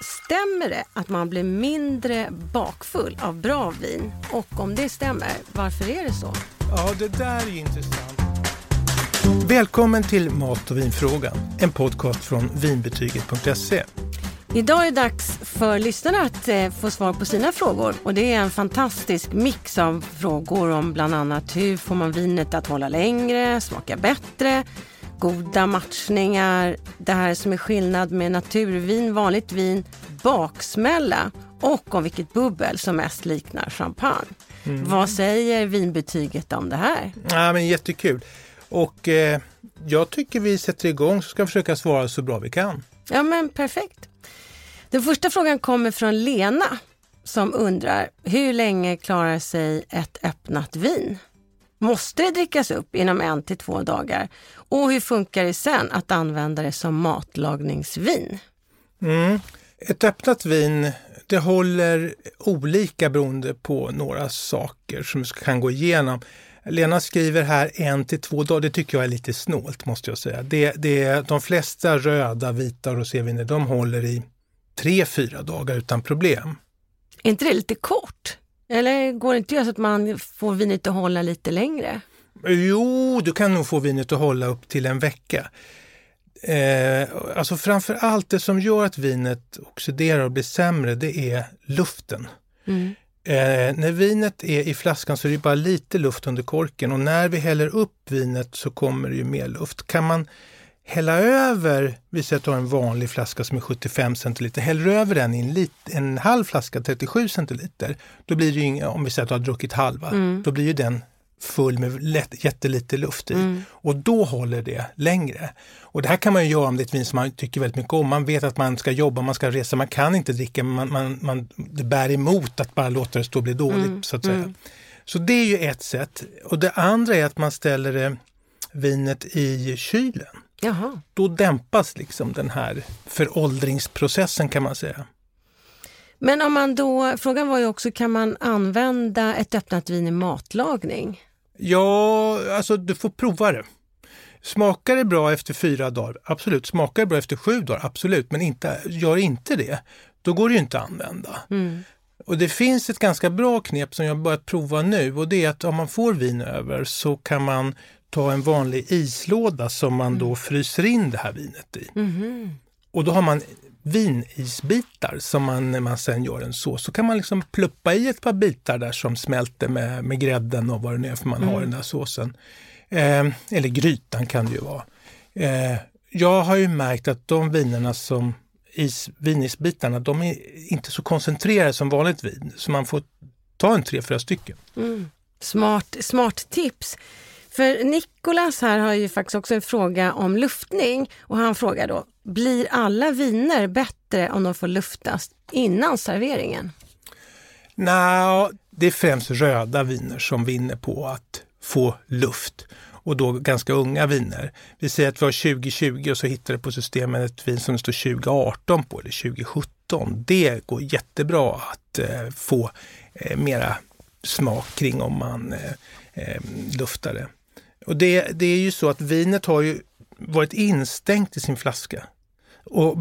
stämmer det att man blir mindre bakfull av bra vin? Och om det stämmer, varför är det så? Ja, det där är intressant. Välkommen till Mat och vinfrågan, en podcast från vinbetyget.se. Idag är det dags för lyssnarna att eh, få svar på sina frågor och det är en fantastisk mix av frågor om bland annat hur får man vinet att hålla längre, smaka bättre, goda matchningar, det här som är skillnad med naturvin, vanligt vin, baksmälla och om vilket bubbel som mest liknar champagne. Mm. Vad säger vinbetyget om det här? Ja, men jättekul. Och eh, jag tycker vi sätter igång så ska vi försöka svara så bra vi kan. Ja men perfekt. Den första frågan kommer från Lena som undrar hur länge klarar sig ett öppnat vin? Måste det drickas upp inom en till två dagar? Och hur funkar det sen att använda det som matlagningsvin? Mm. Ett öppnat vin det håller olika beroende på några saker som vi kan gå igenom. Lena skriver här en till två dagar. Det tycker jag är lite snålt måste jag säga. Det, det, de flesta röda, vita och roséviner de håller i tre, fyra dagar utan problem. Är inte det lite kort? Eller går det inte att göra så att man får vinet att hålla lite längre? Jo, du kan nog få vinet att hålla upp till en vecka. Eh, alltså framför allt det som gör att vinet oxiderar och blir sämre, det är luften. Mm. Eh, när vinet är i flaskan så är det bara lite luft under korken och när vi häller upp vinet så kommer det ju mer luft. Kan man hälla över, vi säger att du har en vanlig flaska som är 75 centiliter, häller över den i en, lit, en halv flaska 37 centiliter, då blir det ju, om vi säger att du har druckit halva, mm. då blir ju den full med lätt, jättelite luft i. Mm. Och då håller det längre. Och det här kan man ju göra om det är ett vin som man tycker väldigt mycket om. Man vet att man ska jobba, man ska resa, man kan inte dricka, man, man, man, det bär emot att bara låta det stå och bli dåligt. Mm. Så att säga. Mm. Så det är ju ett sätt. Och det andra är att man ställer det, vinet i kylen. Jaha. Då dämpas liksom den här föråldringsprocessen kan man säga. Men om man då, frågan var ju också, kan man använda ett öppnat vin i matlagning? Ja, alltså du får prova det. Smakar det bra efter fyra dagar? Absolut. Smakar det bra efter sju dagar? Absolut. Men inte, gör inte det, då går det ju inte att använda. Mm. Och det finns ett ganska bra knep som jag börjat prova nu och det är att om man får vin över så kan man ta en vanlig islåda som man mm. då fryser in det här vinet i. Mm. Och då har man vinisbitar som man, när man sen gör en sås, så kan man liksom pluppa i ett par bitar där som smälter med, med grädden och vad det nu är för man mm. har den där såsen. Eh, eller grytan kan det ju vara. Eh, jag har ju märkt att de vinerna som is, vinisbitarna, de är inte så koncentrerade som vanligt vin, så man får ta en tre, fyra stycken. Mm. Smart, smart tips. För Nikolas här har ju faktiskt också en fråga om luftning och han frågar då, blir alla viner bättre om de får luftas innan serveringen? Nej, det är främst röda viner som vinner på att få luft och då ganska unga viner. Vi säger att vi har 2020 och så hittar du på systemet ett vin som det står 2018 på eller 2017. Det går jättebra att eh, få eh, mera smak kring om man eh, eh luftar det. Och det, det är ju så att vinet har ju varit instängt i sin flaska. Och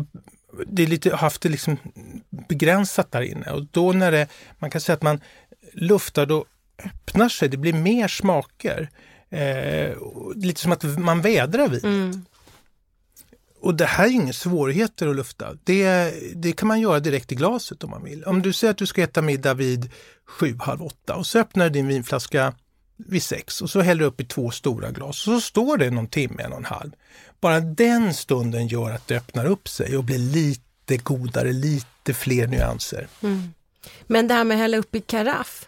det är lite, haft det liksom begränsat där inne. Och då när det, man kan säga att man luftar, då öppnar sig, det blir mer smaker. Eh, lite som att man vädrar vinet. Mm. Och det här är inga svårigheter att lufta. Det, det kan man göra direkt i glaset om man vill. Om du säger att du ska äta middag vid sju, halv åtta och så öppnar du din vinflaska vid sex och så häller du upp i två stora glas och så står det någon timme, en och en halv. Bara den stunden gör att det öppnar upp sig och blir lite godare, lite fler nyanser. Mm. Men det här med att hälla upp i karaff?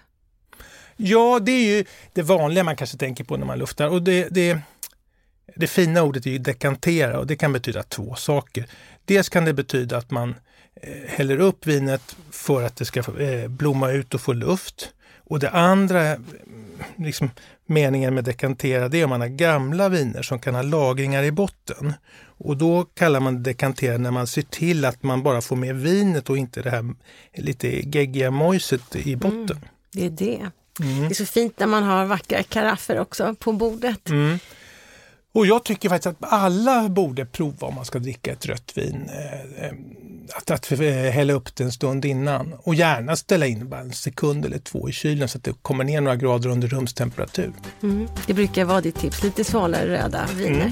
Ja, det är ju det vanliga man kanske tänker på när man luftar. Och det, det, det fina ordet är ju dekantera och det kan betyda två saker. Dels kan det betyda att man eh, häller upp vinet för att det ska eh, blomma ut och få luft. Och det andra liksom, meningen med dekantera, det är om man har gamla viner som kan ha lagringar i botten. Och då kallar man det dekantera när man ser till att man bara får med vinet och inte det här lite geggiga mojset i mm, botten. Mm, det är det. Mm. Det är så fint när man har vackra karaffer också på bordet. Mm. Och jag tycker faktiskt att alla borde prova om man ska dricka ett rött vin. Eh, eh, att, att eh, hälla upp det en stund innan och gärna ställa in bara en sekund eller två i kylen så att det kommer ner några grader under rumstemperatur. Mm. Det brukar vara ditt tips, lite svalare röda viner. Mm.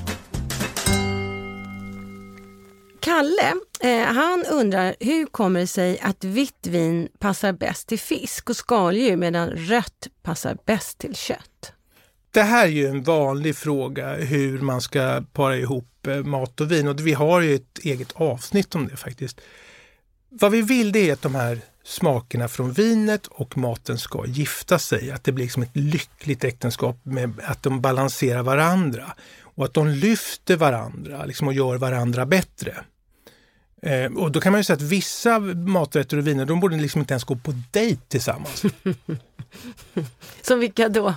Kalle, eh, han undrar hur kommer det sig att vitt vin passar bäst till fisk och skaldjur medan rött passar bäst till kött? Det här är ju en vanlig fråga hur man ska para ihop eh, mat och vin och vi har ju ett eget avsnitt om det faktiskt. Vad vi vill det är att de här smakerna från vinet och maten ska gifta sig, att det blir liksom ett lyckligt äktenskap med att de balanserar varandra och att de lyfter varandra liksom och gör varandra bättre. Eh, och då kan man ju säga att vissa maträtter och viner, de borde liksom inte ens gå på dejt tillsammans. Som vilka då?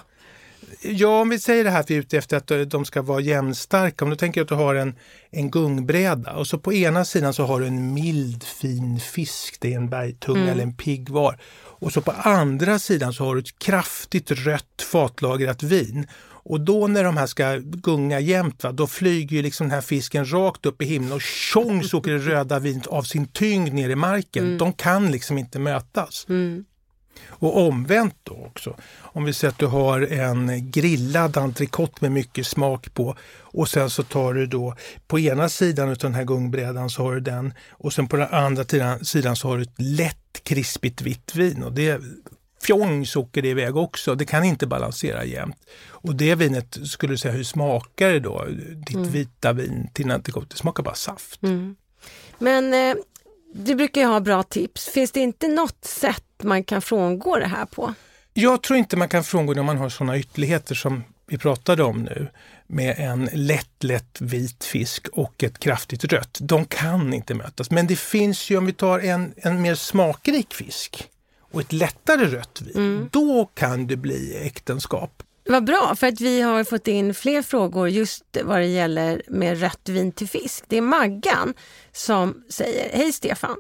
Ja, om vi säger det här att vi är ute efter att de ska vara jämnstarka. Om du tänker att du har en, en gungbräda och så på ena sidan så har du en mild fin fisk, det är en bergtunga mm. eller en piggvar. Och så på andra sidan så har du ett kraftigt rött fatlagrat vin. Och då när de här ska gunga jämt, va, då flyger ju liksom den här fisken rakt upp i himlen och tjong så åker det röda vinet av sin tyngd ner i marken. Mm. De kan liksom inte mötas. Mm. Och omvänt då också. Om vi säger att du har en grillad entrecote med mycket smak på och sen så tar du då på ena sidan av den här gungbrädan så har du den och sen på den andra sidan så har du ett lätt krispigt vitt vin och det fjong så åker det iväg också. Det kan inte balansera jämt. Och det vinet, skulle du säga, hur smakar det då? Ditt mm. vita vin till entrecote, det smakar bara saft. Mm. Men eh, du brukar ju ha bra tips. Finns det inte något sätt man kan frångå det här på? Jag tror inte man kan frångå när man har sådana ytterligheter som vi pratade om nu med en lätt, lätt vit fisk och ett kraftigt rött. De kan inte mötas. Men det finns ju, om vi tar en, en mer smakrik fisk och ett lättare rött vin, mm. då kan det bli äktenskap. Vad bra, för att vi har fått in fler frågor just vad det gäller med rött vin till fisk. Det är Maggan som säger, hej Stefan!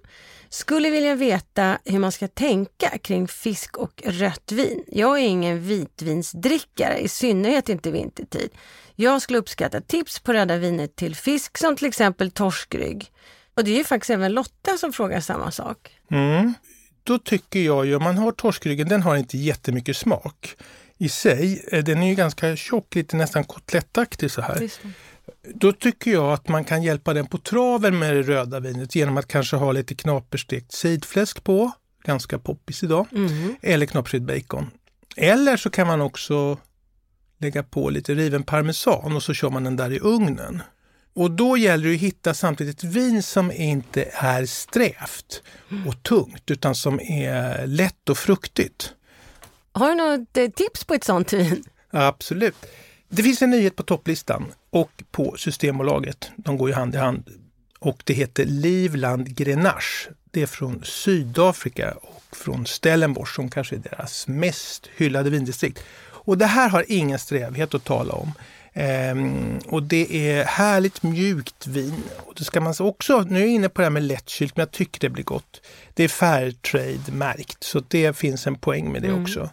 Skulle vilja veta hur man ska tänka kring fisk och rött vin. Jag är ingen vitvinsdrickare, i synnerhet inte vintertid. Jag skulle uppskatta tips på röda viner till fisk som till exempel torskrygg. Och det är ju faktiskt även Lotta som frågar samma sak. Mm. Då tycker jag ju, om man har torskryggen, den har inte jättemycket smak i sig. Eh, den är ju ganska tjock, lite nästan kotlettaktig så här. Då tycker jag att man kan hjälpa den på traven med det röda vinet genom att kanske ha lite knaperstekt sidfläsk på, ganska poppis idag, mm. eller knaperstekt bacon. Eller så kan man också lägga på lite riven parmesan och så kör man den där i ugnen. Och då gäller det att hitta samtidigt ett vin som inte är strävt och tungt utan som är lätt och fruktigt. Har du något eh, tips på ett sånt vin? Absolut. Det finns en nyhet på topplistan och på Systembolaget. De går ju hand i hand. Och det heter Livland Grenache. Det är från Sydafrika och från Stellenbosch som kanske är deras mest hyllade vindistrikt. Och det här har ingen strävhet att tala om. Ehm, och det är härligt mjukt vin. Och det ska man också, nu är jag inne på det här med lättkylt, men jag tycker det blir gott. Det är Fairtrade-märkt, så det finns en poäng med det mm. också.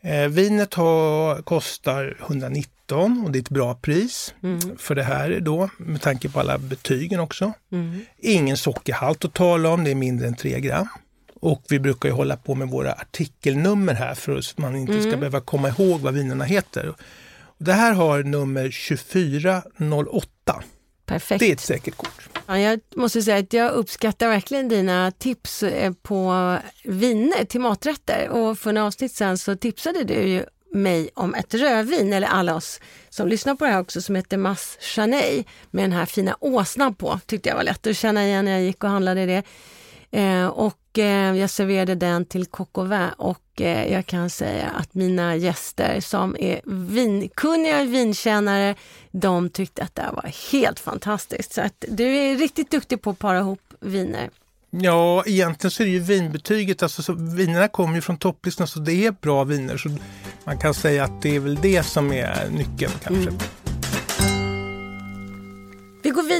Eh, vinet har, kostar 119 och det är ett bra pris mm. för det här då med tanke på alla betygen också. Mm. Ingen sockerhalt att tala om, det är mindre än 3 gram. Och vi brukar ju hålla på med våra artikelnummer här för att man inte mm. ska behöva komma ihåg vad vinerna heter. Det här har nummer 2408. Perfekt. Det är ett säkert kort. Ja, jag måste säga att jag uppskattar verkligen dina tips eh, på viner till maträtter. Och för några avsnitt sen så tipsade du ju mig om ett rödvin, eller alla oss som lyssnar på det här också, som heter Mas Chaney med den här fina åsnan på. Tyckte jag var lätt att känna igen när jag gick och handlade det. Eh, och eh, jag serverade den till coq och eh, jag kan säga att mina gäster som är vinkunniga vinkännare, de tyckte att det var helt fantastiskt. Så att du är riktigt duktig på att para ihop viner. Ja, egentligen så är det ju vinbetyget, alltså så, vinerna kommer ju från topplistan så det är bra viner. Så man kan säga att det är väl det som är nyckeln kanske. Mm.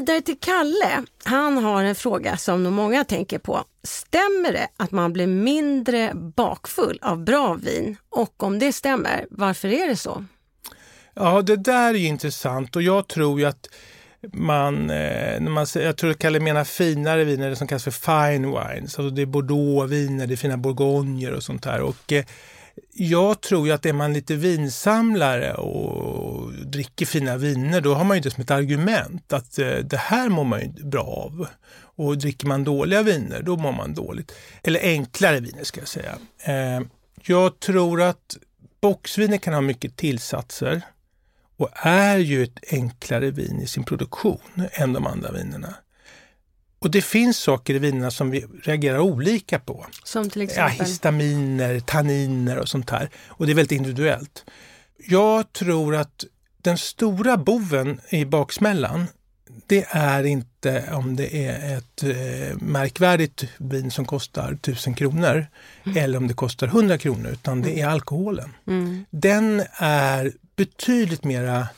Vidare till Kalle. Han har en fråga som nog många tänker på. Stämmer det att man blir mindre bakfull av bra vin? Och om det stämmer, varför är det så? Ja, det där är intressant och jag tror ju att man, eh, när man jag tror Kalle menar finare viner, det som kallas för fine wines. Alltså det är bordeauxviner, det är fina bourgogner och sånt där. Och, eh, jag tror ju att är man lite vinsamlare och dricker fina viner, då har man ju det som ett argument att eh, det här mår man ju bra av. Och dricker man dåliga viner, då mår man dåligt. Eller enklare viner ska jag säga. Eh, jag tror att boxviner kan ha mycket tillsatser och är ju ett enklare vin i sin produktion än de andra vinerna. Och det finns saker i vinerna som vi reagerar olika på. Som till exempel? Ja, histaminer, tanniner och sånt här. Och det är väldigt individuellt. Jag tror att den stora boven i baksmällan, det är inte om det är ett eh, märkvärdigt vin som kostar 1000 kronor mm. eller om det kostar 100 kronor, utan det är alkoholen. Mm. Den är betydligt mera,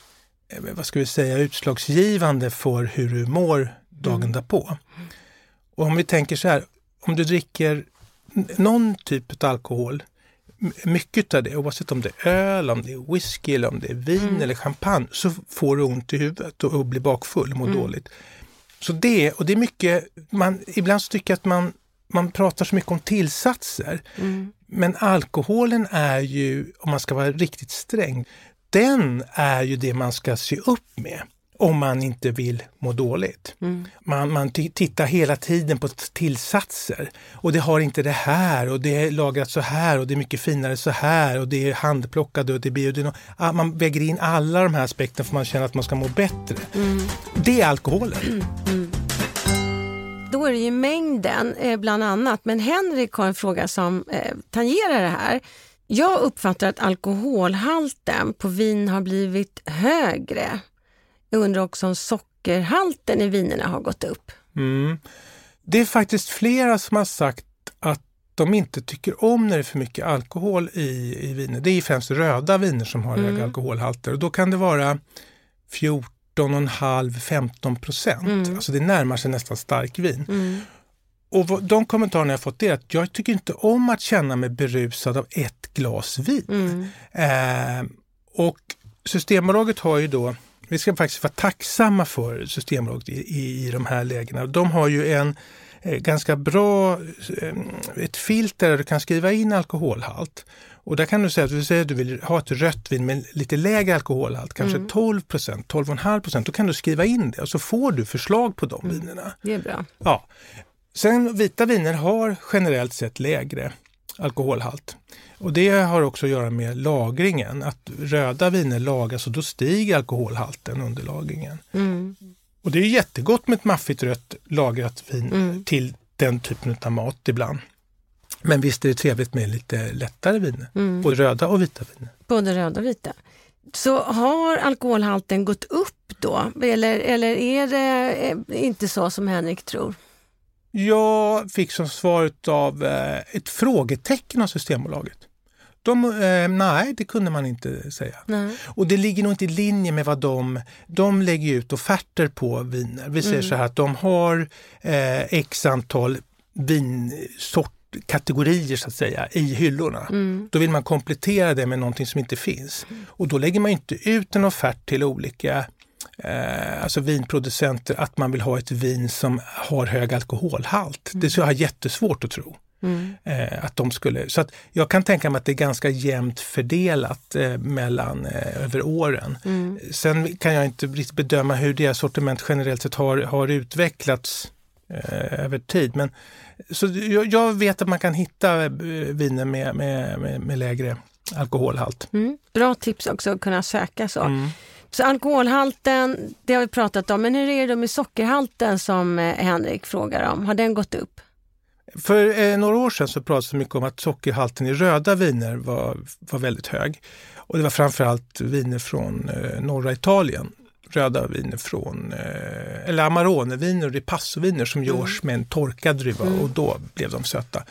eh, vad ska vi säga, utslagsgivande för hur du mår dagen mm. därpå. Och om vi tänker så här, om du dricker någon typ av alkohol, mycket av det, oavsett om det är öl, om det är whisky, eller om det är vin mm. eller champagne, så får du ont i huvudet och, och blir bakfull och mår mm. dåligt. Så det, och det är mycket, man, ibland så tycker jag att man, man pratar så mycket om tillsatser. Mm. Men alkoholen är ju, om man ska vara riktigt sträng, den är ju det man ska se upp med om man inte vill må dåligt. Mm. Man, man tittar hela tiden på tillsatser och det har inte det här och det är lagrat så här och det är mycket finare så här och det är handplockat och det är biodyn. Man väger in alla de här aspekterna för man känner att man ska må bättre. Mm. Det är alkoholen. Mm. mm. Då är det ju mängden eh, bland annat, men Henrik har en fråga som eh, tangerar det här. Jag uppfattar att alkoholhalten på vin har blivit högre jag undrar också om sockerhalten i vinerna har gått upp. Mm. Det är faktiskt flera som har sagt att de inte tycker om när det är för mycket alkohol i, i viner. Det är främst röda viner som har mm. höga alkoholhalter och då kan det vara 14,5-15 procent. Mm. Alltså det närmar sig nästan starkvin. Mm. Och de kommentarerna jag fått är att jag tycker inte om att känna mig berusad av ett glas vin. Mm. Eh, och Systembolaget har ju då vi ska faktiskt vara tacksamma för Systembolaget i, i, i de här lägena. De har ju en eh, ganska bra eh, ett filter där du kan skriva in alkoholhalt. Och där kan du säga att du säger att du vill ha ett rött vin med lite lägre alkoholhalt, kanske mm. 12 procent, 12,5 procent. Då kan du skriva in det och så får du förslag på de mm. vinerna. Det är bra. Ja. Sen vita viner har generellt sett lägre alkoholhalt. Och det har också att göra med lagringen. Att röda viner lagras och då stiger alkoholhalten under lagringen. Mm. Och det är jättegott med ett maffigt rött lagrat vin mm. till den typen av mat ibland. Men visst är det trevligt med lite lättare viner, mm. både röda och vita viner. Både röda och vita. Så har alkoholhalten gått upp då? Eller, eller är det eh, inte så som Henrik tror? Jag fick som svar av eh, ett frågetecken av Systembolaget. De, eh, nej, det kunde man inte säga. Nej. Och det ligger nog inte i linje med vad de... De lägger ut offerter på viner. Vi säger mm. så här att de har eh, x antal vinsortkategorier så att säga i hyllorna. Mm. Då vill man komplettera det med någonting som inte finns. Mm. Och då lägger man inte ut en offert till olika eh, alltså vinproducenter att man vill ha ett vin som har hög alkoholhalt. Det så jag har jättesvårt att tro. Mm. Eh, att de skulle, så att jag kan tänka mig att det är ganska jämnt fördelat eh, mellan, eh, över åren. Mm. Sen kan jag inte riktigt bedöma hur deras sortiment generellt sett har, har utvecklats över tid. Men, så jag, jag, vet att man kan hitta viner med, med, med, med lägre alkoholhalt. Mm. Bra tips också att kunna söka så. Mm. Så alkoholhalten, det har vi pratat om, men hur är det med sockerhalten som Henrik frågar om? Har den gått upp? För eh, några år sedan så pratades det mycket om att sockerhalten i röda viner var, var väldigt hög. Och det var framförallt viner från eh, norra Italien. Röda viner från, eh, eller Amarone-viner och Ripasso-viner som mm. görs med en torkad druva mm. och då blev de söta.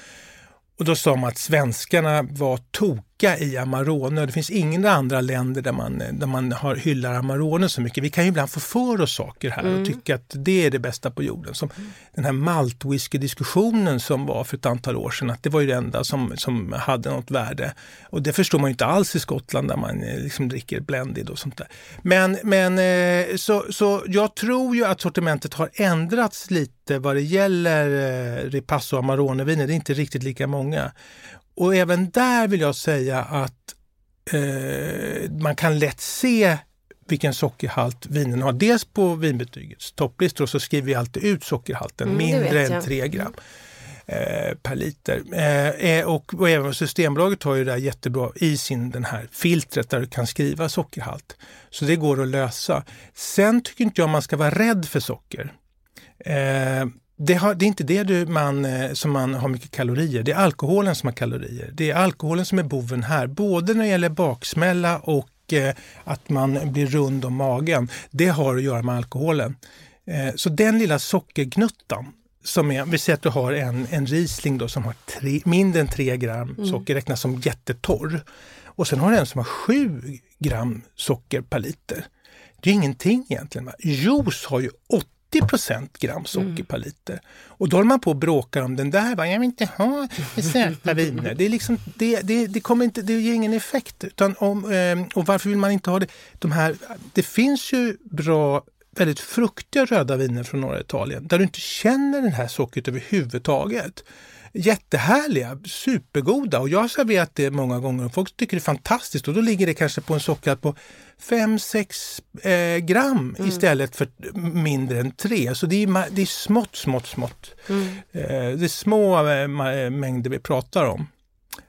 Och då sa man att svenskarna var tok lycka i Amarone. Det finns ingen andra länder där man, där man har, hyllar Amarone så mycket. Vi kan ju ibland få för oss saker här mm. och tycka att det är det bästa på jorden. Som den här maltwhisky-diskussionen som var för ett antal år sedan, att det var ju det enda som, som hade något värde. Och det förstår man inte alls i Skottland där man eh, liksom dricker blended och sånt där. Men, men eh, så, så jag tror ju att sortimentet har ändrats lite vad det gäller eh, Ripasso och Amarone-viner. Det är inte riktigt lika många. Och även där vill jag säga att eh, man kan lätt se vilken sockerhalt vinen har. Dels på vinbetygets topplistor så skriver vi alltid ut sockerhalten, mm, mindre än 3 gram eh, per liter. Eh, eh, och, och även Systembolaget har ju det där jättebra i sin den här filtret där du kan skriva sockerhalt. Så det går att lösa. Sen tycker inte jag man ska vara rädd för socker. Eh, det, har, det, är inte det du, man, eh, som man har mycket kalorier, det är alkoholen som har kalorier. Det är alkoholen som är boven här, både när det gäller baksmälla och eh, att man blir rund om magen. Det har att göra med alkoholen. Eh, så den lilla sockergnuttan, som är, vi säger att du har en, en Riesling då som har tre, mindre än 3 gram mm. socker, räknas som jättetorr. Och sen har du en som har 7 gram socker per liter. Det är ingenting egentligen. Va? Juice har ju 8 80% gram socker mm. per liter. Och då håller man på och bråkar om den där. Va? Jag vill inte ha söta viner. Det, är liksom, det, det, det, kommer inte, det ger ingen effekt. Utan om, eh, och varför vill man inte ha det? De här, det finns ju bra väldigt fruktiga röda viner från norra Italien där du inte känner det här sockret överhuvudtaget jättehärliga, supergoda och jag har serverat det många gånger och folk tycker det är fantastiskt och då ligger det kanske på en sockerhalt på 5-6 eh, gram mm. istället för mindre än 3. Så det är, det är smått, smått, smått. Mm. Eh, det är små eh, mängder vi pratar om.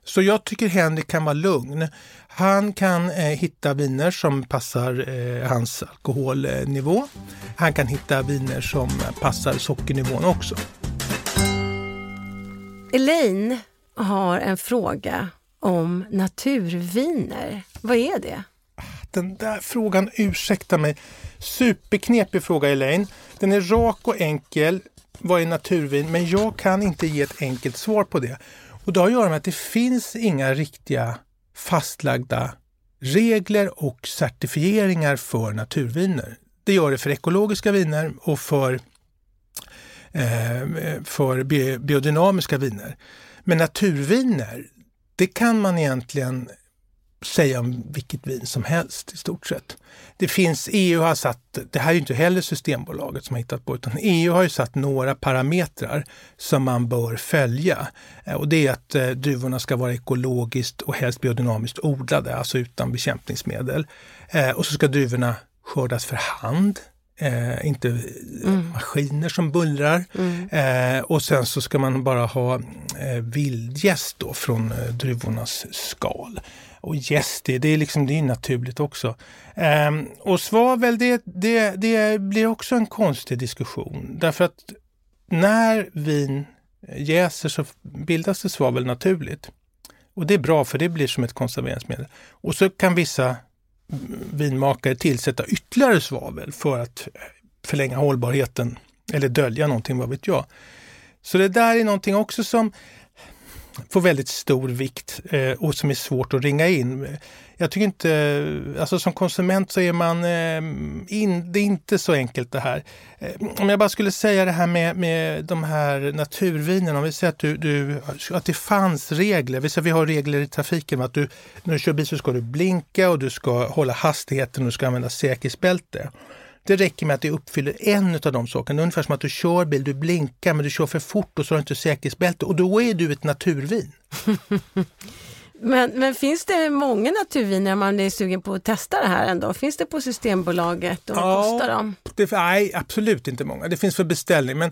Så jag tycker Henrik kan vara lugn. Han kan eh, hitta viner som passar eh, hans alkoholnivå. Han kan hitta viner som passar sockernivån också. Elaine har en fråga om naturviner. Vad är det? Den där frågan, ursäkta mig. Superknepig fråga Elaine. Den är rak och enkel. Vad är naturvin? Men jag kan inte ge ett enkelt svar på det. Och det har att göra med att det finns inga riktiga fastlagda regler och certifieringar för naturviner. Det gör det för ekologiska viner och för Eh, för biodynamiska viner. Men naturviner, det kan man egentligen säga om vilket vin som helst i stort sett. Det finns, EU har satt, det här är ju inte heller Systembolaget som har hittat på, utan EU har ju satt några parametrar som man bör följa. Eh, och det är att eh, druvorna ska vara ekologiskt och helst biodynamiskt odlade, alltså utan bekämpningsmedel. Eh, och så ska druvorna skördas för hand Eh, inte mm. maskiner som bullrar. Mm. Eh, och sen så ska man bara ha eh, vildgäst då från eh, druvornas skal. Och gäst, det, det, är liksom, det är naturligt också. Eh, och svavel, det, det, det blir också en konstig diskussion. Därför att när vin jäser så bildas det svavel naturligt. Och det är bra för det blir som ett konserveringsmedel. Och så kan vissa vinmakare tillsätta ytterligare svavel för att eh, förlänga hållbarheten eller dölja någonting, vad vet jag. Så det där är någonting också som får väldigt stor vikt eh, och som är svårt att ringa in. Jag tycker inte, alltså som konsument så är man, eh, in, det är inte så enkelt det här. Eh, om jag bara skulle säga det här med, med de här naturvinerna, om vi säger att, du, du, att det fanns regler, vi, säger, vi har regler i trafiken, att du, när du kör bil så ska du blinka och du ska hålla hastigheten och du ska använda säkerhetsbälte. Det räcker med att du uppfyller en av de sakerna. Ungefär som att du kör bil, du blinkar men du kör för fort och så har du inte säkerhetsbälte och då är du ett naturvin. men, men finns det många naturviner man är sugen på att testa det här ändå? Finns det på Systembolaget och ja, kostar de? Det, nej, absolut inte många. Det finns för beställning men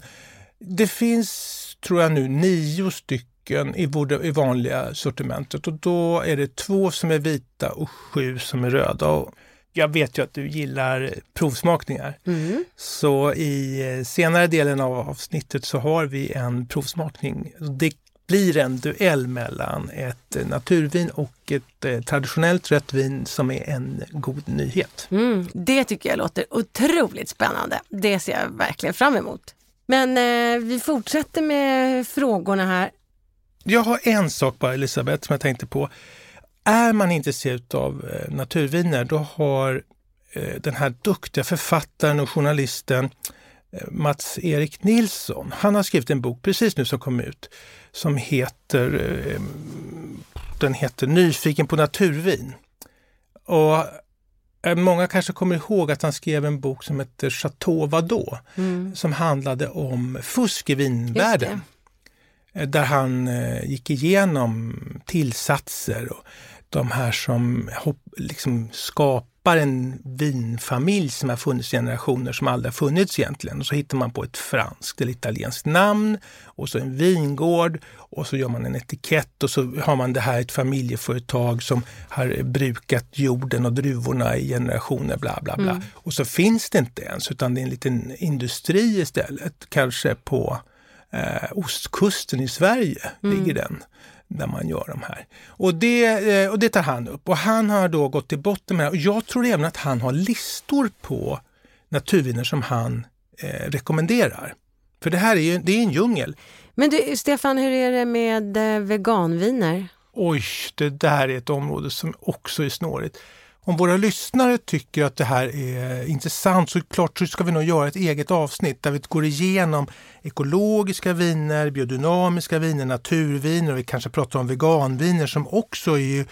det finns, tror jag nu, nio stycken i, i vanliga sortimentet och då är det två som är vita och sju som är röda. Och jag vet ju att du gillar provsmakningar. Mm. Så i eh, senare delen av avsnittet så har vi en provsmakning. Det blir en duell mellan ett naturvin och ett eh, traditionellt rött vin som är en god nyhet. Mm, det tycker jag låter otroligt spännande. Det ser jag verkligen fram emot. Men eh, vi fortsätter med frågorna här. Jag har en sak bara Elisabeth som jag tänkte på är man intresserad av eh, naturviner då har eh, den här duktiga författaren och journalisten eh, Mats-Erik Nilsson, han har skrivit en bok precis nu som kom ut som heter, den heter Nyfiken på naturvin. Och Många kanske kommer ihåg att han skrev en bok som heter Chateau Vadå mm. som handlade om fusk i vinvärlden. Där han gick igenom tillsatser och de här som liksom skapar en vinfamilj som har funnits i generationer som aldrig har funnits egentligen. Och så hittar man på ett franskt eller italienskt namn och så en vingård och så gör man en etikett och så har man det här ett familjeföretag som har brukat jorden och druvorna i generationer, bla bla bla. Mm. Och så finns det inte ens utan det är en liten industri istället, kanske på eh, ostkusten i Sverige mm. ligger den när man gör de här. Och det, eh, och det tar han upp och han har då gått till botten med det. Och jag tror även att han har listor på naturviner som han eh, rekommenderar. För det här är ju det är en djungel. Men du, Stefan, hur är det med eh, veganviner? Oj, det där är ett område som också är snårigt. Om våra lyssnare tycker att det här är intressant så klart så ska vi nog göra ett eget avsnitt där vi går igenom ekologiska viner, biodynamiska viner, naturviner och vi kanske pratar om veganviner som också är,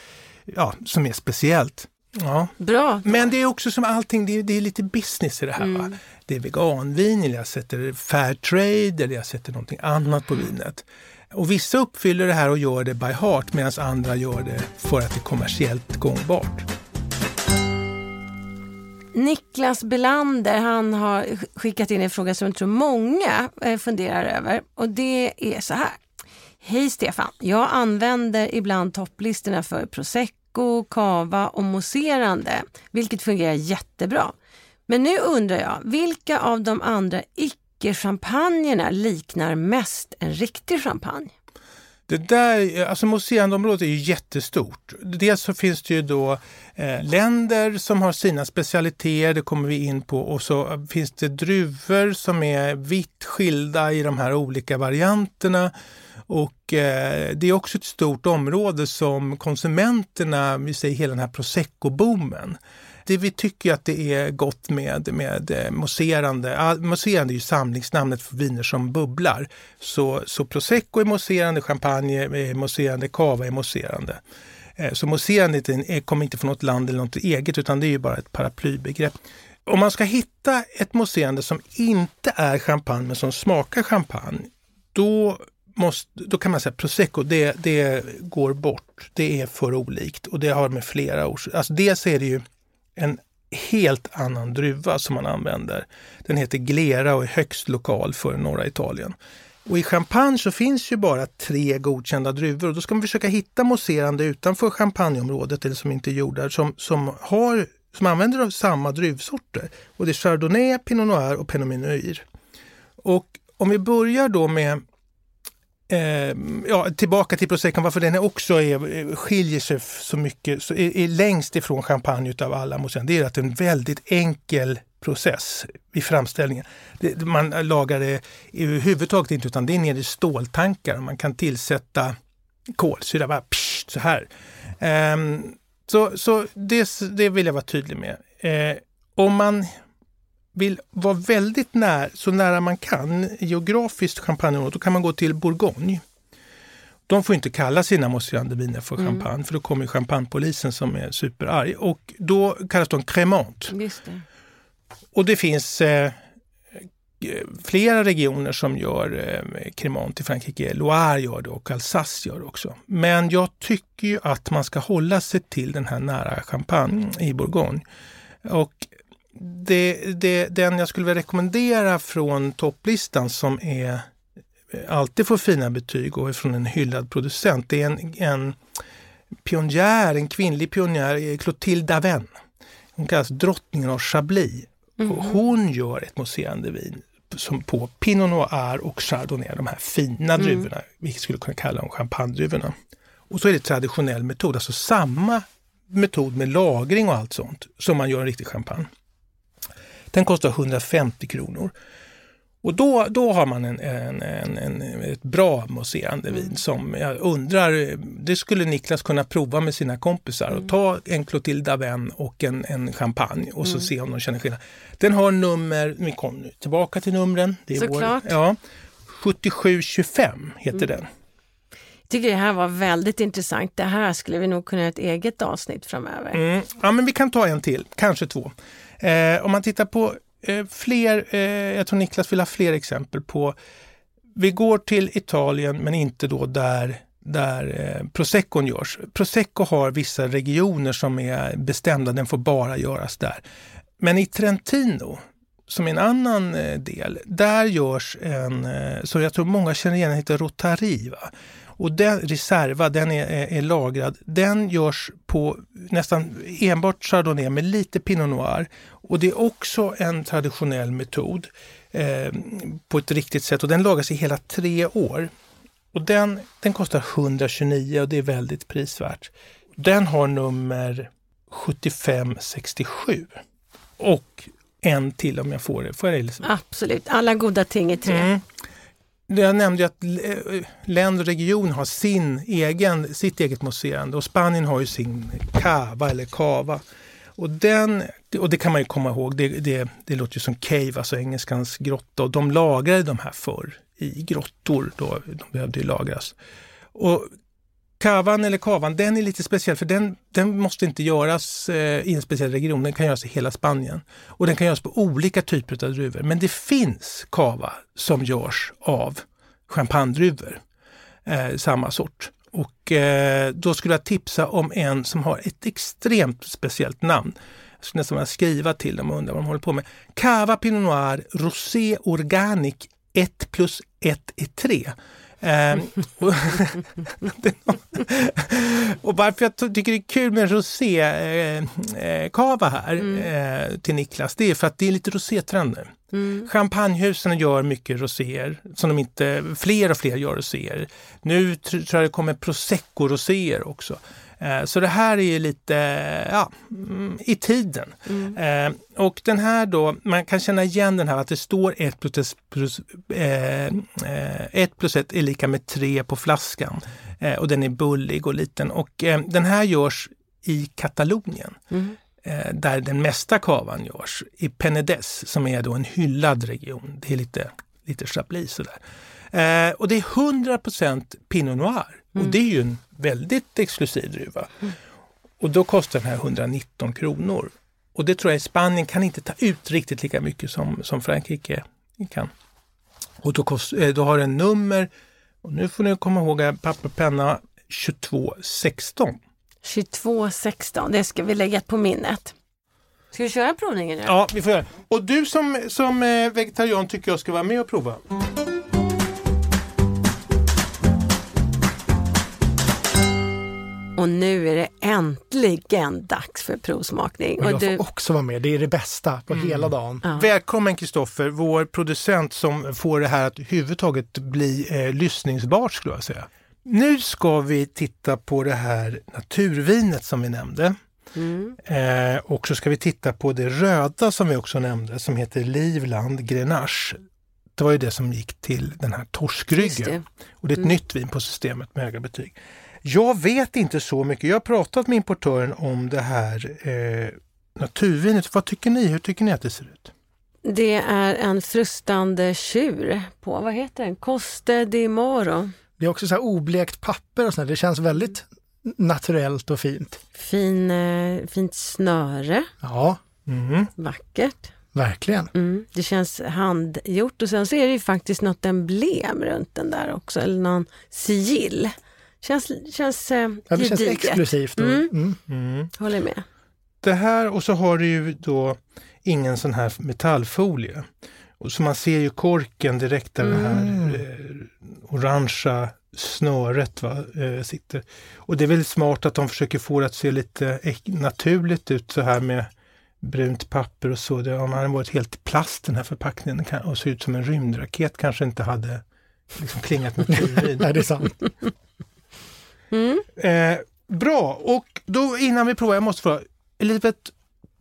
ja, som är speciellt. Ja. Bra. Men det är också som allting, det är, det är lite business i det här. Mm. Det är veganvin, eller jag sätter fair trade eller jag sätter någonting annat på vinet. Och vissa uppfyller det här och gör det by heart medan andra gör det för att det är kommersiellt gångbart. Niklas Belander han har skickat in en fråga som jag tror många eh, funderar över och det är så här. Hej Stefan! Jag använder ibland topplistorna för prosecco, cava och mousserande, vilket fungerar jättebra. Men nu undrar jag, vilka av de andra icke-champagnerna liknar mest en riktig champagne? Det där, alltså museiområdet är ju jättestort. Dels så finns det ju då eh, länder som har sina specialiteter, det kommer vi in på, och så finns det druvor som är vitt skilda i de här olika varianterna. Och eh, det är också ett stort område som konsumenterna, vi säger hela den här prosecco-boomen, det vi tycker att det är gott med, med eh, mousserande. Mousserande är ju samlingsnamnet för viner som bubblar. Så, så prosecco är mousserande, champagne är eh, mousserande, cava är mousserande. Eh, så mousserande kommer inte från något land eller något eget utan det är ju bara ett paraplybegrepp. Om man ska hitta ett mousserande som inte är champagne men som smakar champagne, då Måste, då kan man säga prosecco, det, det går bort. Det är för olikt och det har med flera orsaker. Alltså dels är det ju en helt annan druva som man använder. Den heter Glera och är högst lokal för norra Italien. Och i champagne så finns ju bara tre godkända druvor och då ska man försöka hitta mousserande utanför champagneområdet eller som inte är jordar som, som, har, som använder samma druvsorter. Och det är Chardonnay, Pinot Noir och Pinot Meunier. Och om vi börjar då med Eh, ja, tillbaka till proseccon, varför den också är, eh, skiljer sig så mycket, så är, är längst ifrån champagne utav alla det är att det är en väldigt enkel process i framställningen. Det, man lagar det överhuvudtaget inte utan det är nere i ståltankar man kan tillsätta kolsyra, bara psh, så här. Eh, så så det, det vill jag vara tydlig med. Eh, om man vill vara väldigt nära, så nära man kan geografiskt champagneområdet, då kan man gå till Bourgogne. De får inte kalla sina mousserande för mm. champagne för då kommer champagnepolisen som är superarg och då kallas de crémant. Och det finns eh, flera regioner som gör eh, cremant i Frankrike. Loire gör det och Alsace gör det också. Men jag tycker ju att man ska hålla sig till den här nära champagne i Bourgogne. Och det, det, den jag skulle vilja rekommendera från topplistan som är alltid får fina betyg och är från en hyllad producent. Det är en, en pionjär, en kvinnlig pionjär, Clotilde Daven. Hon kallas drottningen av Chablis. Mm. Och hon gör ett mousserande vin som på Pinot Noir och Chardonnay, de här fina mm. druvorna, vi skulle kunna kalla dem champagnedruvorna. Och så är det traditionell metod, alltså samma metod med lagring och allt sånt som man gör en riktig champagne. Den kostar 150 kronor. Och då, då har man en, en, en, en ett bra mousserande vin som jag undrar, det skulle Niklas kunna prova med sina kompisar och ta en Clotilde Aven och en, en champagne och så se om de känner skillnad. Den har nummer, vi kommer tillbaka till numren. Det är Såklart. Vår, ja, 7725 heter den. Jag tycker det här var väldigt intressant. Det här skulle vi nog kunna göra ett eget avsnitt framöver. Mm. Ja, men vi kan ta en till, kanske två. Eh, om man tittar på eh, fler, eh, jag tror Niklas vill ha fler exempel på, vi går till Italien men inte då där där eh, proseccon görs. Prosecco har vissa regioner som är bestämda, den får bara göras där. Men i Trentino, som är en annan eh, del, där görs en, eh, som jag tror många känner igen, heter Rotariva. Och den, Reserva, den är, är, är, lagrad. Den görs på nästan enbart chardonnay med lite pinot noir. Och det är också en traditionell metod eh, på ett riktigt sätt och den lagras i hela tre år. Och den, den kostar 129 och det är väldigt prisvärt. Den har nummer 7567. Och en till om jag får det. Får jag det Absolut, alla goda ting är tre. Mm. Jag nämnde att länder och region har sin egen, sitt eget mousserande och Spanien har ju sin cava eller cava. Och, den, och det kan man ju komma ihåg, det, det, det låter ju som cave, alltså engelskans grotta. Och de lagrade de här förr i grottor, då, de behövde ju lagras. Och Kavan eller kavan, den är lite speciell för den, den måste inte göras eh, i en speciell region, den kan göras i hela Spanien. Och den kan göras på olika typer av druvor. Men det finns kava som görs av champagnedruvor, eh, samma sort. Och eh, då skulle jag tipsa om en som har ett extremt speciellt namn. Jag skulle nästan vilja skriva till dem och undra vad de håller på med. Cava Pinot Noir Rosé Organic 1 plus 1 är 3. Um, och varför jag tycker det är kul med rosékava eh, här mm. eh, till Niklas, det är för att det är lite rosétrend nu. Mm. Champagnehusen gör mycket roséer, som de inte, fler och fler gör roséer. Nu tror jag det kommer prosecco-roséer också. Eh, så det här är lite ja, mm, i tiden. Mm. Eh, och den här då, man kan känna igen den här att det står 1 plus, plus, eh, 1 plus 1 är lika med 3 på flaskan. Eh, och den är bullig och liten. Och eh, den här görs i Katalonien. Mm. Eh, där den mesta kavan görs. I Penedès som är då en hyllad region. Det är lite, lite chablis sådär. och det är 100 Pinot Noir. Mm. Och det är ju en väldigt exklusiv druva. Mm. Och då kostar den här 119 kronor. Och det tror jag Spanien kan inte ta ut riktigt lika mycket som, som Frankrike kan. Och då, kost, eh, då har den nummer, och nu får ni komma ihåg papper och penna, 2216. 2216, det ska vi lägga på minnet. Ska vi köra provningen nu? Ja, vi får göra Och du som, som eh, vegetarian tycker jag ska vara med och prova. Och nu är det äntligen dags för provsmakning. Och jag får också vara med, det är det bästa på mm. hela dagen. Ja. Välkommen Kristoffer, vår producent som får det här att överhuvudtaget bli eh, lyssningsbart skulle jag säga. Nu ska vi titta på det här naturvinet som vi nämnde. Mm. Eh, och så ska vi titta på det röda som vi också nämnde som heter Livland Grenache. Det var ju det som gick till den här torskryggen. Och det är ett mm. nytt vin på systemet med höga betyg. Jag vet inte så mycket. Jag har pratat med importören om det här eh, naturvinet. Vad tycker ni? Hur tycker ni att det ser ut? Det är en frustande tjur på, vad heter den? Coste di Moro. Det är också så här oblekt papper och sånt. Det känns väldigt naturellt och fint. Fin, eh, fint snöre. Ja. Mm. Vackert. Verkligen. Mm, det känns handgjort och sen så är det ju faktiskt något emblem runt den där också, eller någon sigill. Känns, känns eh, ja, det känns exklusivt. Mm. Mm. Mm. Håller med. Det här och så har du ju då ingen sån här metallfolie. Och så man ser ju korken direkt där det här mm. eh, orangea snöret va, eh, sitter. Och det är väldigt smart att de försöker få det att se lite naturligt ut så här med brunt papper och så. Det, om hade varit helt plast den här förpackningen och såg ut som en rymdraket kanske inte hade liksom klingat med Nej, det är sant. Mm. Eh, bra, och då innan vi provar, jag måste fråga, Elisabeth,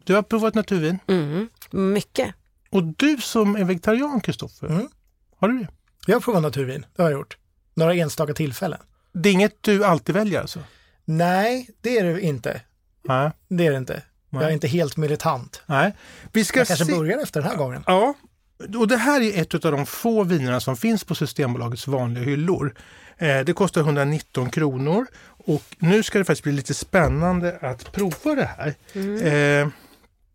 du har provat naturvin? Mm. Mycket. Och du som är vegetarian, Kristoffer, Mm. har du det? Jag har provat naturvin, det har jag gjort. Några enstaka tillfällen. Det är inget du alltid väljer alltså? Nej, det är det inte. Nej. Det är det inte. Jag är Nej. inte helt militant. Nej. Vi ska Jag kanske se... börjar efter den här gången. Ja, och det här är ett av de få vinerna som finns på Systembolagets vanliga hyllor. Eh, det kostar 119 kronor och nu ska det faktiskt bli lite spännande att prova det här. Eh,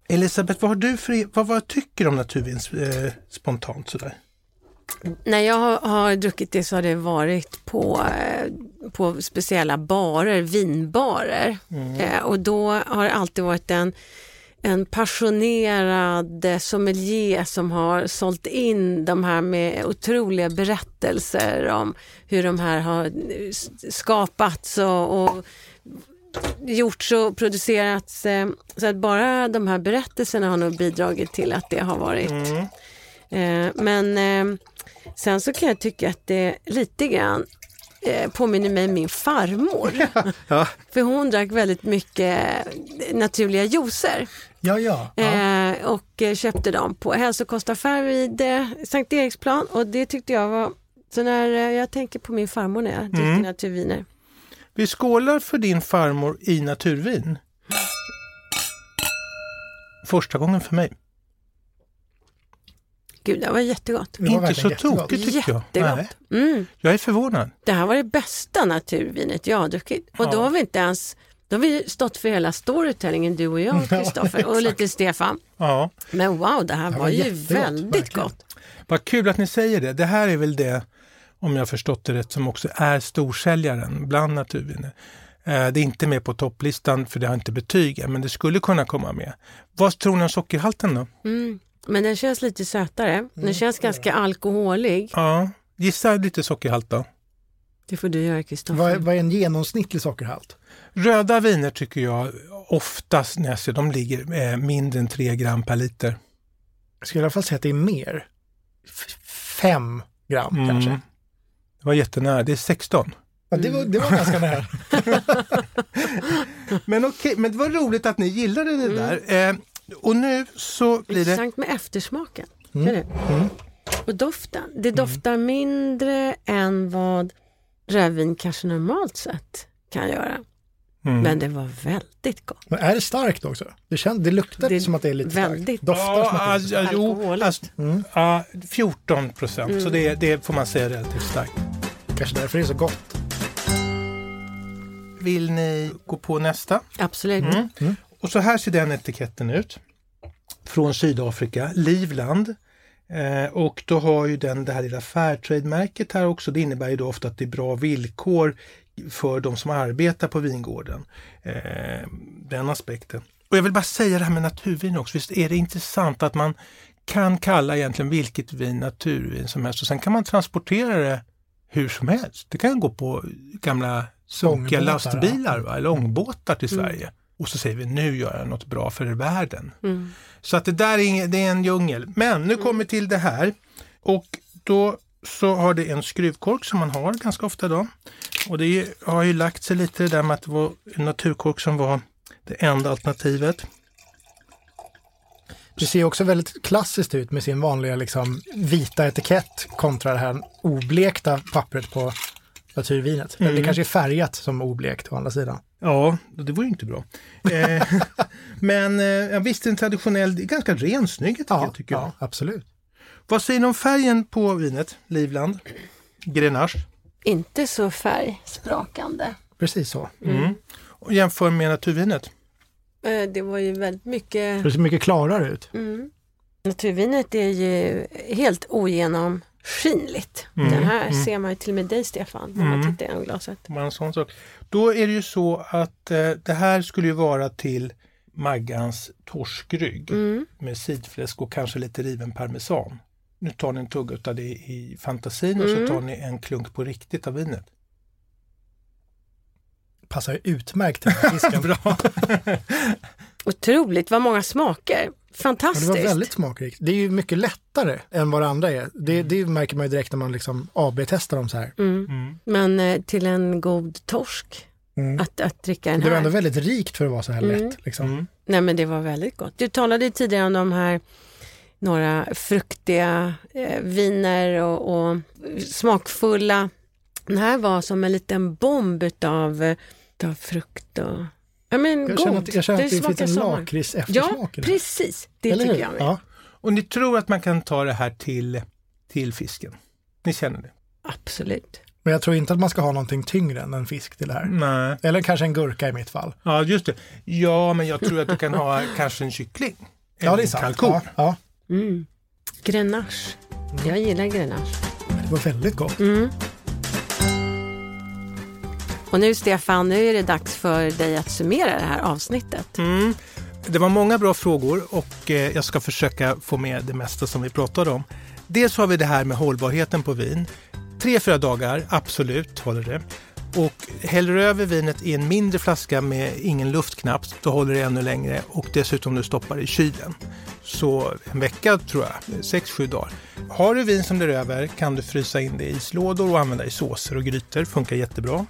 Elisabeth, vad, har du för, vad, vad tycker du om naturvin eh, spontant sådär? När jag har, har druckit det så har det varit på, på speciella barer, vinbarer. Eh, och då har det alltid varit en, en passionerad sommelier som har sålt in de här med otroliga berättelser om hur de här har skapats och, och gjorts och producerats. eh, Så att bara de här berättelserna har nog bidragit till att det har varit Eh, Men eh, sen så kan jag tycka att det lite grann eh, påminner mig om min farmor. Ja. För hon drack väldigt mycket naturliga juicer Ja, ja. ja. eh, och eh, köpte dem på hälsokostaffär vid eh, Sankt Eriksplan och det tyckte jag var så när eh, jag tänker på min farmor när jag dricker naturviner. Vi skålar för din farmor i naturvin. Första gången för mig. Gud, det var jättegott. Det var Inte så tokigt tycker jag. Jättegott. Mm. jag är förvånad. Det här var det bästa naturvinet jag har druckit. Och då Ja. har vi inte ens, då har vi stått för hela storytellingen du och jag Kristoffer och lite Stefan. Ja. Men wow, det här Det var, var ju väldigt verkligen. gott. Vad kul att ni säger det. Det här är väl det, om jag har förstått det rätt, som också är storsäljaren bland naturviner. Eh, Det är inte med på topplistan för det har inte betyg men det skulle kunna komma med. Vad tror ni om sockerhalten då? Mm. Men den känns lite sötare. Mm, Den känns ganska alkoholig. Ja, gissa lite sockerhalt då. Det får du göra Vad, Kristoffer. är, vad är en genomsnittlig sockerhalt? Röda viner tycker jag oftast när jag ser de ligger eh, mindre än 3 gram per liter. Jag skulle i alla fall säga att det är mer. F- fem gram Mm. kanske. Det var jättenära, det är 16. Ja, det, var, det var ganska nära. Men okej, men det var roligt att ni gillade det där. Eh, och nu så blir det... Intressant med eftersmaken. Mm. Ser du? Mm. Och doften. Det doftar mindre än vad rödvin kanske normalt sett kan göra. Mm. Men det var väldigt gott. Men är det starkt också? Det, känns, det luktar Det som att det är lite väldigt- starkt. Doftar Ja, som att det är alltså, starkt. jo, Alkoholiskt. alltså, Mm. ja, 14 procent, så det, det får man säga är relativt starkt. Kanske därför det är så gott. Vill ni gå på nästa? Absolut. Mm. Mm. Och så här ser den etiketten ut. Från Sydafrika, Livland. Eh, och då har ju den det här lilla Fairtrade-märket här också. Det innebär ju då ofta att det är bra villkor för de som arbetar på vingården. Eh, den aspekten. Och jag vill bara säga det här med naturvin också. Visst är det intressant att man kan kalla egentligen vilket vin naturvin som helst och sen kan man transportera det hur som helst. Det kan gå på gamla sunkiga lastbilar va? eller ångbåtar till Mm. Sverige. Och så säger vi nu gör jag något bra för världen. Mm. Så att det där är, ing- det är en djungel. Men nu kommer vi till det här. Och då så har det en skruvkork som man har ganska ofta då. Och det har ju lagt sig lite det där med att det var en naturkork som var det enda alternativet. Det ser också väldigt klassiskt ut med sin vanliga liksom, vita etikett kontra det här oblekta pappret på naturvinet. Eller Mm. det kanske är färgat som oblekt å andra sidan. Ja, det var ju inte bra. Eh, men eh, ja, visst, en traditionell, ganska ren, snygg etikett tycker jag. ja, absolut. Vad säger ni om färgen på vinet? Livland? Grenache? Inte så färgsprakande. Precis så. Mm. Och jämför med naturvinet? Eh, Det var ju väldigt mycket Det ser mycket klarare ut. Mm. Naturvinet är ju helt ogenomskinligt. Mm, Det här mm. ser man ju till och med dig Stefan när man Mm. tittar genom glaset. En sån sak. Då är det ju så att eh, det här skulle ju vara till Maggans torskrygg Mm. med sidfläsk och kanske lite riven parmesan. Nu tar ni en tugga av det i fantasin och Mm. så tar ni en klunk på riktigt av vinet. Passar ju utmärkt till den här fisken. Bra! Otroligt vad många smaker. Ja, det Fantastiskt. var väldigt smakrikt. Det är ju mycket lättare än vad det andra är. Det, det märker man ju direkt när man liksom AB-testar dem så här. Mm. Mm. Men eh, till en god torsk Mm. att, att dricka den Det var här. ändå väldigt rikt för att vara så här Mm. lätt. Liksom. Mm. Nej men det var väldigt gott. Du talade ju tidigare om de här några fruktiga eh, viner och, och smakfulla. Den här var som en liten bomb utav, utav frukt och Ja, men Jag känner att, jag känner att det, smakar finns en sommar. lakrits Ja, eftersmak det. precis. Det Eller tycker hur? jag med. Ja. Och ni tror att man kan ta det här till, till fisken? Ni känner det? Absolut. Men jag tror inte att man ska ha någonting tyngre än en fisk till det här. Nej. Eller kanske en gurka i mitt fall. Ja, just det. Ja, men jag tror att du kan ha kanske en kyckling. Ja, det är sant. kalkon. Ja, ja. Mm. Grenache. Jag gillar grenache. Det var väldigt gott. Mm. Och nu Stefan, nu är det dags för dig att summera det här avsnittet. Mm. Det var många bra frågor och eh, jag ska försöka få med det mesta som vi pratade om. Dels har vi det här med hållbarheten på vin. Tre, fyra dagar, absolut håller det. Och häller du över vinet i en mindre flaska med ingen luftknapp, då håller det ännu längre och dessutom du stoppar i kylen. Så en vecka tror jag, sex, sju dagar. Har du vin som blir över kan du frysa in det i islådor och använda i såser och grytor, funkar jättebra.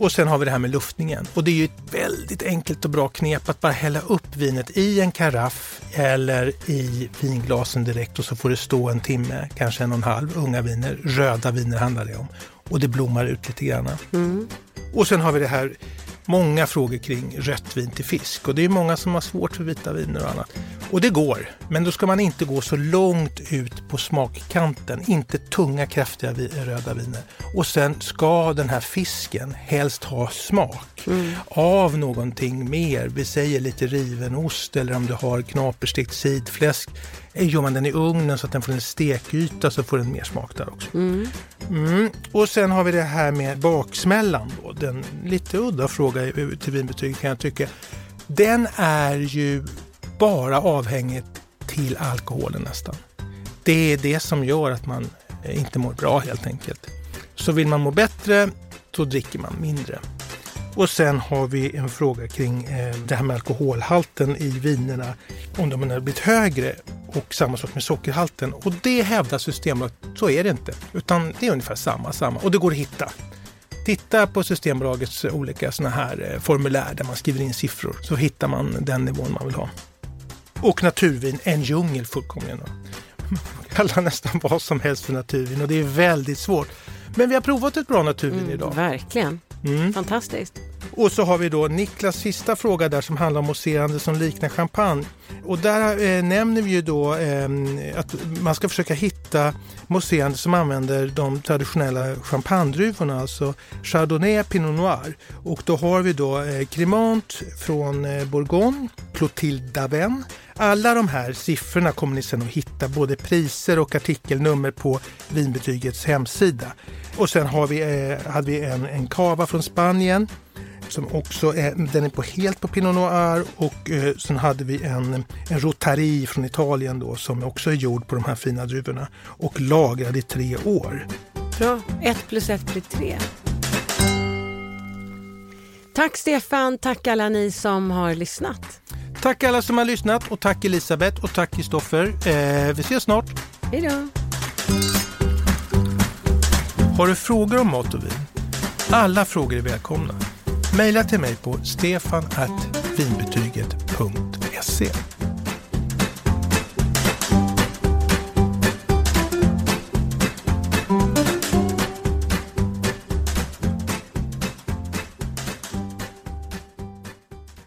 Och sen har vi det här med luftningen. Och det är ju ett väldigt enkelt och bra knep att bara hälla upp vinet i en karaff eller i vinglasen direkt och så får det stå en timme, kanske en och en halv. Unga viner, röda viner handlar det om. Och det blommar ut lite grann. Mm. Och sen har vi det här, många frågor kring rött vin till fisk. Och det är många som har svårt för vita viner och annat. Och det går, men då ska man inte gå så långt ut på smakkanten. Inte tunga, kraftiga röda viner. Och sen ska den här fisken helst ha smak av någonting mer. Vi säger lite riven ost eller om du har knaperstekt sidfläsk. Eh, gör man den i ugnen så att den får en stekyta så får den mer smak där också. Mm. Mm. Och sen har vi det här med baksmällan. Då. Den lite udda fråga till vinbetyg kan jag tycka. Den är ju bara avhängig till alkoholen nästan. Det är det som gör att man eh, inte mår bra helt enkelt. Så vill man må bättre då dricker man mindre. Och sen har vi en fråga kring eh, det här med alkoholhalten i vinerna. Om de har blivit högre och samma sak med sockerhalten. Och det hävdar Systembolaget, så är det inte. Utan det är ungefär samma, samma. Och det går att hitta. Titta på Systembolagets olika såna här eh, formulär där man skriver in siffror så hittar man den nivån man vill ha. Och naturvin, en djungel fullkomligen. Man kallar nästan vad som helst för naturvin och det är väldigt svårt. Men vi har provat ett bra naturvin Mm, idag. verkligen. Mm. Fantastiskt. Och så har vi då Niklas sista fråga där som handlar om mousserande som liknar champagne. Och där eh, nämner vi ju då eh, att man ska försöka hitta mousserande som använder de traditionella champagnedruvorna, alltså Chardonnay, Pinot Noir. Och då har vi då eh, Cremant från eh, Bourgogne, Clotilde d'Aven. Alla de här siffrorna kommer ni sen att hitta, både priser och artikelnummer på vinbetygets hemsida. Och sen har vi, eh, hade vi en, en cava från Spanien som också är, den är på helt på Pinot Noir och eh, sen hade vi en, en Rotari från Italien då som också är gjord på de här fina druvorna och lagrad i tre år. Bra. Ett plus ett blir tre. Tack Stefan, tack alla ni som har lyssnat. Tack alla som har lyssnat och tack Elisabeth och tack Kristoffer. Eh, vi ses snart. Hej då. Har du frågor om mat och vin? Alla frågor är välkomna. Maila till mig på stefan.vinbetyget.se